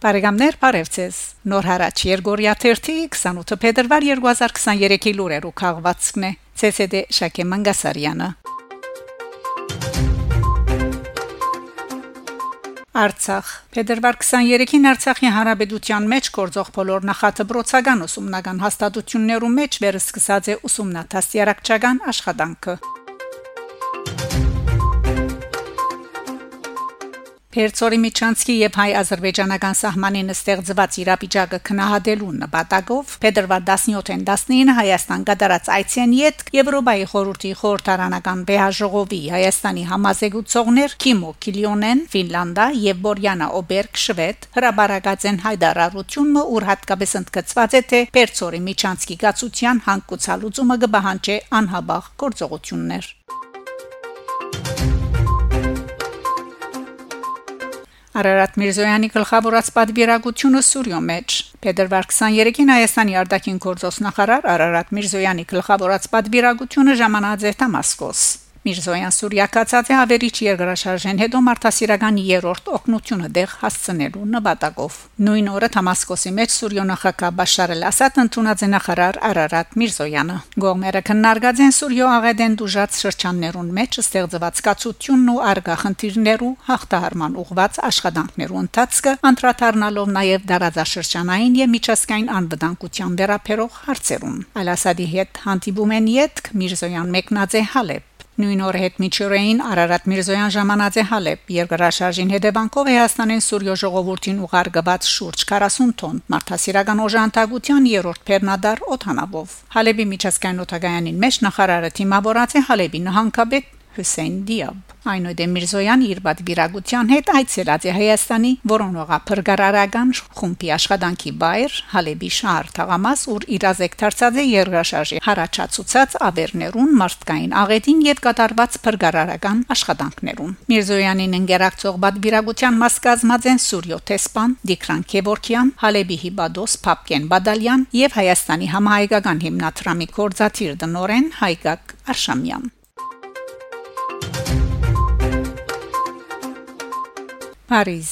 Բարեկամներ, բարևձեզ։ Նոր հարաճ Երգորիա 30 28 փետրվար 2023-ի լուրերու քաղվածքն է։ ՑՍԴ Շակե Մանգասարյանը։ Արցախ Փետրվար 23-ին Արցախի հանրապետության մեջ գործող բոլոր նախատրոցական ուսումնական հաստատություններու մեջ վերսկսած է ուսումնատասյարակչական աշխատանքը։ Պերցորի Միչանսկի եւ հայ-ադրբեջանական սահմանին ստեղծված իրավիճակը քնահատելու նպատակով փետրվար 17-ին 19 Հայաստան կատարած այցեն յետ Եվրոպայի խորհրդի խորհրդարանական վեհաժողովի Հայաստանի համազեկուցողներ Կիմո Կիլիոնեն Ֆինլանդա եւ Բորյանա Օբերգ Շվեդ հրաբարակած են հայդարարությունը ուր հատկապես ընդգծված է թե Պերցորի Միչանսկի գացության հանգուցալուծումը կբահանջի անհաբաղ գործողություններ Արարատ Միրզոյանի գլխավորած պատվիրակությունը Սուրյո մեջ Փետրվար 23-ին Հայաստանի արտաքին գործոստ նախարար Արարատ Միրզոյանի գլխավորած պատվիրակությունը ժամանած է Դամասկոս Միրզոյան Սուրյակացած է հավերիչ երկրաշարժեն հետո մարդասիրական երրորդ օկնությունը դեղ հասցնելու նպատակով։ Նույն օրը Դամասկոսի մեջ Սուրյոնախակա Բաշար el-Ասադ ընդունած է նախարար Արարատ Միրզոյանը։ Գողմերը քննարկած են Սուրյո աղեդեն դուժած շրջաններուն մեջ ստեղծված կացությունն ու արգախնդիրներու հաղթահարման ուղված աշխատանքներու ընթացքը անդրադառնալով նաև դարաձաշրջանային եւ միջազգային անվտանգության վերաբերող հարցերուն։ Ալ-Ասադի հետ հանդիպում են յետք Միրզոյան մեկնած է Հալեբ Նույն օրը հետ միջուրեին Արարատ Միրզոյան ժամանած է Հալեբ երկրաշարժին հետևանքով Հայաստանեն Սուրյո ժողովրդին ուղարկված շուրջ 40 տոն մարդասիրական օժանդակության երրորդ բեռնադար օթանավով Հալեբի միջազգային օթագայանին մեջ նախարարը թիմավորած է Հալեբի նահանգապետ Հուսեյն Դիաբ Այնուհետև Միրզոյան իր պատվիրակության հետ այցելած է Հայաստանի Որոնողա փրկարարական խումբի աշխատանքի բայր Հալեբի շահր թաղամաս ուր իրազեկ դարձած է երկրաշարժի հարաճացուցած ավերներուն մարդկային աղետին եւ կատարված փրկարարական աշխատանքներուն Միրզոյանին ընկերակցող պատվիրակության մաս կազմած են Սուրյո Թեսպան Դիկրան Քևորքյան Հալեբի Հիբադոս Փապկեն Բադալյան եւ Հայաստանի համահայկական հիմնադրամի կորզաթիր դնորեն Հայկակ Արշամյան Փարիզ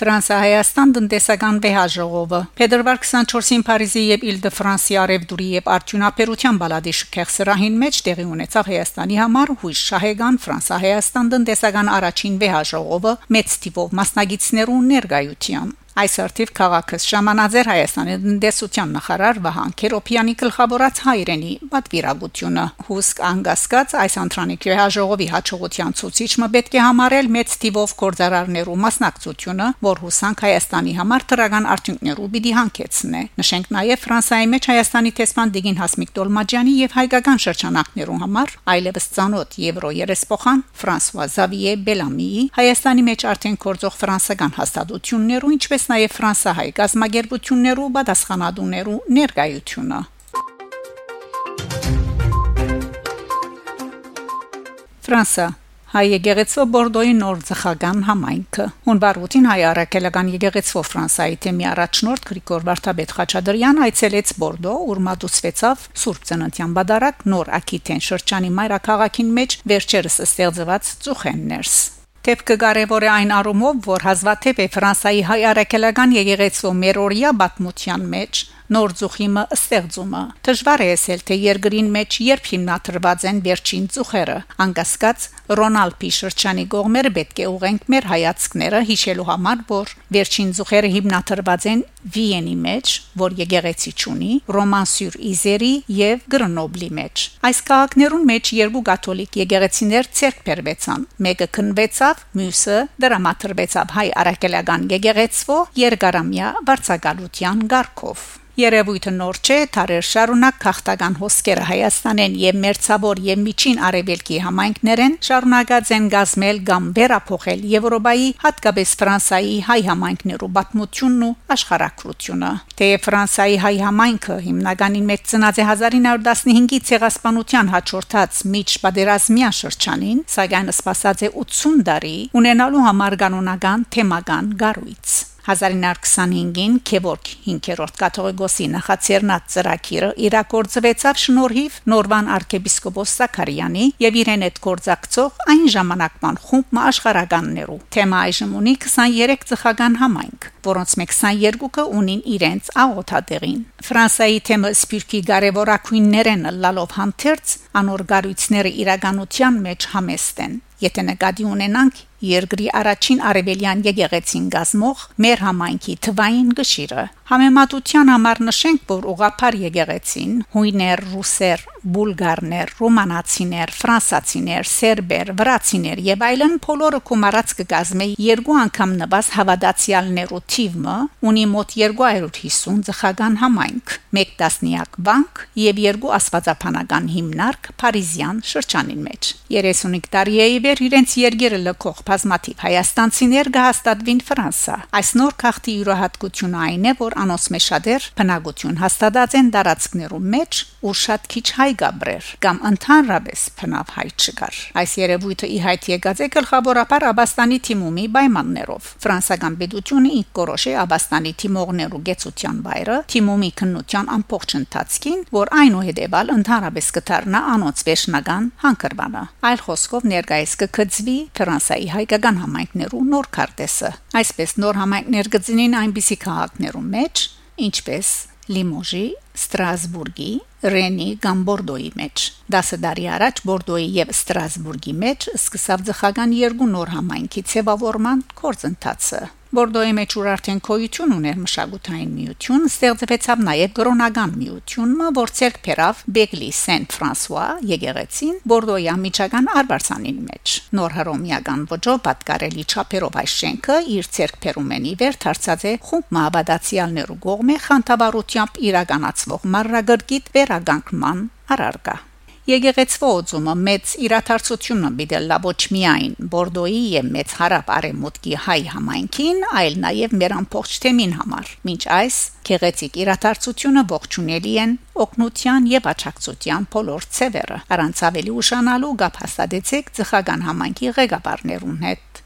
Ֆրանսա-Հայաստան տնտեսական վեհաժողովը Փետրվար 24-ին Փարիզի եւ Իլ-դե-Ֆրանսի արևդուրի եւ արդյունաբերության բալադի շքեղ սրահին մեջ տեղի ունեցավ Հայաստանի համար հույս շահեգան Ֆրանսա-Հայաստան տնտեսական առաջին վեհաժողովը մեծ տիպով մասնագետներու ներկայությամբ Այս արդիվ քաղաքս ժամանաձեր Հայաստանի տնտեսության նախարար Վահան Քերոփյանի գլխավորած հայրենի պատվիրակությունը հուսք անգասկած այս անտրանիկի հաջողովի հաջողության ցուցիչը պետք է համարել մեծ տիվով կորձարարներու մասնակցությունը, որ հուսանք Հայաստանի համար դրական արդյունքներու պիտի հանգեցնե։ Նշենք նաև Ֆրանսիայի մեջ Հայաստանի տեսփան Դիգին Հասմիկ Տոլմաջյանի եւ հայկական շրջանակներու համար այլևս ցանոթ Եվրո երեսփոխան Ֆրանսուଆ Զավիե Բելամիի Հայաստանի մեջ արդեն կորձող ֆրանսական հաստատություններու ինչպես ինչպես նաև ֆրանսահայ գազագերբություններու պատասխանատուներու ներկայությունը Ֆրանսա. Հայ եկեղեցու Բորդոյի նոր ցխական համայնքը հունվար 8-ին հայ արաքելական եկեղեցու Ֆրանսայի թեմի առաջնորդ Գրիգոր Վարդապետ Խաչատրյան այցելեց Բորդո, ուր մատուցվեցավ Սուրբ Ծննդյան բադարակ նոր Ակիտեն շրջանի մայրաքաղաքին մեջ վերջերս ստեղծված Ծուխեններս Դեպքը կարևոր է այն առումով, որ հազվադեպ է Ֆրանսայի հայ արաքելական եկեղեցու մերօրիա բացմության մեջ նոր ծուխիմը ստեղծումը դժվար է ասել թե երկրին մեջ երբ հիմնադրված են վերջին ծուխերը անկասկած Ռոնալդի շրջանի գողմերը պետք է ուղենք մեր հայացքները հիշելու համար որ վերջին ծուխերը հիմնադրված են Վիենի մեջ որ եկեղեցի ունի Ռոմանսյուր Իզերի եւ Գրնոբլի մեջ այս քաղաքներուն մեջ երկու կաթոլիկ եկեղեցիներ ցերկ բերվեցան մեկը քնվեցավ մյուսը դրամատրվեցավ հայ արաքելական եկեղեցվո երկարամյա վարչակալության ղարքով Երևույթը նոր չէ, թարեր շարունակ քաղաքական հոսքերը Հայաստանեն եւ Մերձավոր եւ Միջին Արևելքի համայնքներեն շարունակած են գազմել կամ վերափոխել Եվրոպայի, հատկապես Ֆրանսայի հայ համայնքներու պատմությունն ու աշխարհակրությունը։ Թեև Ֆրանսայի հայ համայնքը հիմնականին մեծ ծնած է 1915-ի ցեղասպանության հաջորդած միջպատերազմյան շրջանին, սակայն սпасած է 80 տարի ունենալու համար կանոնական թեմական գառույց։ 1925-ին Քևորգ 5-րդ կաթողիկոսի նախաձեռնած ծրագիրը իրակորձվեցավ շնորհիվ Նորվան arczepiskopos Սաքարյանի եւ իրեն հետ գործակցող այն ժամանակման խումբ աշխարհականներու թեմա այժմ ունի 23 ծխական համայնք որոնց մեկ 22-ը ունին իրենց աղոթատեղին Ֆրանսայի թեմը սպիրկի կարևորակույններն լալով հանդերձ անոր գարույցները իրականության մեջ համեստ են եթե նկատի ունենանք երկրի առաջին արևելյան եկեղեցին գազմող մեր համայնքի թվային գշիրը համեմատության համար նշենք որ ուղափար եկեղեցին հույներ ռուսեր բուլգարներ ռումանացիներ ֆրանսացիներ սերբեր վրացիներ եւ այլն բոլորը կոմարած կգազմե երկու անգամ նվազ հավատացյալներու թիվը ունի մոտ 250 ծխական համայնք մեկ տասնյակ բանկ եւ երկու աստվածապանական հիմնարկ Փարիզյան շրջանին մեջ 35 տարի է իվեր իրենց երկերը լքող բազմաթիվ հայաստանցիներ կհաստատվին Ֆրանսա։ Այս նոր քաղաքի յուրահատկությունը այն է, որ շատեր բնակություն հաստատած են տարածքներում մեջ ու շատ քիչ հայ գաբրեր կամ ընդհանրապես բնավ հայ չկար։ Այս երևույթը ի հայտ եկած է գլխավորապես Աբաստանի թիմումի պայմաններով։ Ֆրանսական պետությունը ինք կորոշե Աբաստանի թիմողներու գեցության բայրը թիմումի քննության ամբողջ ընթացքին, որ այնուհետեւալ ընդհանրապես կդառնա անոնց վերջնական հանգրվանը։ Այլ խոսքով ներկայիս կգծվի Ֆրանսայի հայկական համայնքներու նոր քարտեզը։ Այսպես նոր համայնքներ գծինին այնպիսի քաղաքներում մեջ, ինչպես Լիմոժի, Ստրասբուրգի, Ռենի կամ Բորդոյի մեջ։ 10 տարի առաջ Բորդոյի եւ Ստրասբուրգի մեջ սկսավ ձխական երկու նոր համայնքի ցեվավորման կորձընթացը։ Բորդոյի մեջ ուր արդեն կոյություն ուներ մշակութային միություն, ստեղծվեցավ նաև գրոնական միությունը, որ ցերկ փերավ Բեգլի Սենտ-Ֆրանսուଆ եկեղեցին Բորդոյի ամիջական արբարսանին մեջ։ Նոր հռոմեական ոճով պատկարելի չափերով այս շենքը իր ցերկ փերումենի վեր դարձած է խումբ մահաբադացիալներու կողմէ խանթավառությամբ իրականացվող մարրագրգիտ վերագանքման առարկա։ Եկեղեցվո օծումը մեծ իրաթարցությունը բիդելլա ոչ միայն Բորդոյի եւ մեծ հարավ արեմուտքի հայ համայնքին, այլ նաեւ մեր ամբողջ թեմին համար։ Մինչ այս գեղեցիկ իրաթարցությունը ողջունելի են օկնության եւ աճակցության բոլոր ցևերը։ Առանց ավելի ուշանալու գապ հաստատեցեք ցխական համայնքի ղեկավարներուն հետ։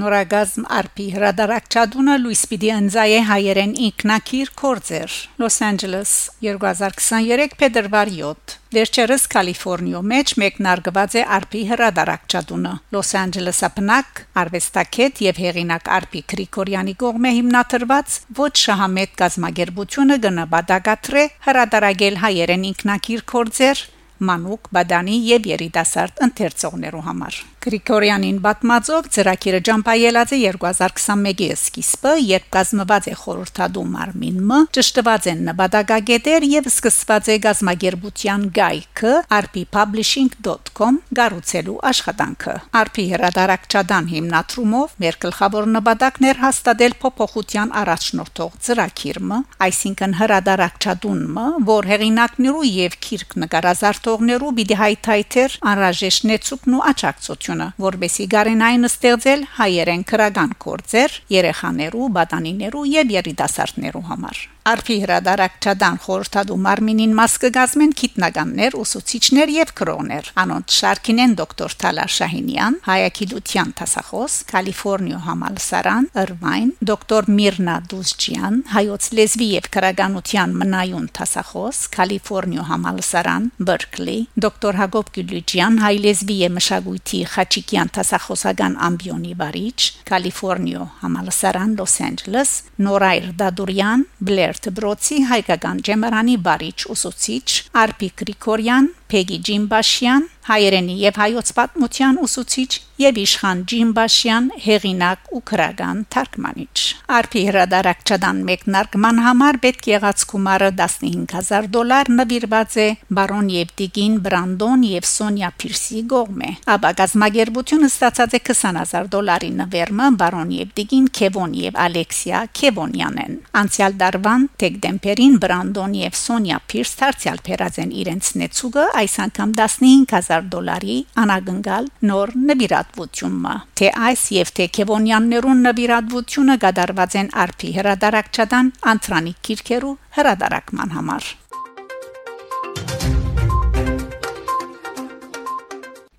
Նորագազմ արփի հրադարակչադունը Լուիս պիտի ընձայե հայերեն ինքնակիր կորձեր Լոս Անջելես 2023 փետրվար 7 Վերջերս Կալիֆոռնիո մեջ մեկնարկված է արփի հրադարակչադունը Լոս Անջելեսը բնակ արվեստակետ եւ հեղինակ արփի Գրիգորյանի կողմէ հիմնադրված ոչ շահամետ գազագերբությունը գնաբադակատրե հրադարագել հայերեն ինքնակիր կորձեր մանուկ, բադանի եւ երիտասարդ ընթերցողներու համար։ Գրիգորյանին բացմածով ծրագիրը ջամփայելած է 2021-ի սկիզբը, երբ կազմված է խորհրդադու մարմինը, ճշտված են նպատակագետեր եւ սկսված է գազագերբության գայքը rppublishing.com գառուցելու աշխատանքը։ RP հրադարակչադան հիմնադրումով մեր գլխավոր նպատակներ հաստատել փոփոխության առաջնորդող ծրագիրը, այսինքն հրադարակչադունը, որ հեղինակներու եւ քիրք նկարազարդողներու պիտի հայթայթեր անհրաժեշտ նեցուկն ու աճակցություն հաջողությունը, որբեսի գարենային ստեղծել հայերեն քրական կորձեր երեխաներու, բատանիներու եւ երիտասարդներու համար։ Արփի հրադարակչադան խորհրդադու մարմինին մաս կգազմեն քիտնականներ, ուսուցիչներ եւ քրոներ։ Անոնց շարքին են դոկտոր Թալար Շահինյան, հայագիտության տասախոս, Կալիֆոռնիա համալսարան, Irvine, դոկտոր Միրնա Դուսջյան, հայոց լեզվի եւ քրագանության մնայուն տասախոս, Կալիֆոռնիա համալսարան, Berkeley, դոկտոր Հակոբ Գյուլիջյան, հայ լեզվի եւ մշակույթի Խաչիկյան տասախոսական ամբիոնի վարիչ, Կալիֆոռնիա համալսարան, Լոս Անջելես, Նորայր Դադուրյան, Բլեր Դբրոցի հայկական ջեմարանի բարիչ ուսուցիչ Արփի Գրիգորյան, Փեգի Ջիմբաշյան հայերենի եւ հայոց պատմության ուսուցիչ եւ իշխան Ջիմբաշյան հեղինակ ու քրագան թարգմանիչ արփի հրադարակչադան մեկնարկման համար պետք եղած գումարը 15000 դոլար նվիրված է բարոն Եվտիգին Բրանդոն եւ Սոնյա Փիրսի գողմե ապա գազագերբությունը ստացած է 20000 դոլարի նվերմը բարոն Եվտիգին Քևոն եւ Ալեքսիա Քևոնյանեն անցյալ դարվան դեկտեմբերին Բրանդոն եւ Սոնյա Փիրս դարձյալ փերած են իրենց նեցուգը այս անգամ 15000 միլիարդ դոլարի անագնգալ նոր նվիրատվությունը թե այս եւ թե Քևոնյաններուն նվիրատվությունը գդարված են արփի հրադարակչադան անտրանի քիրքերու հրադարակման համար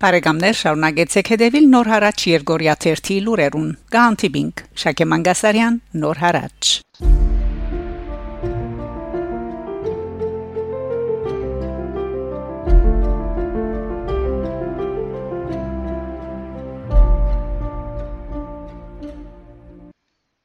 Բարեկամներ շարունակեցեք հետևել Նոր հարաճ Երգորիա 1-ի լուրերուն։ Գանտիբինգ Շակե Մանգասարյան Նոր հարաճ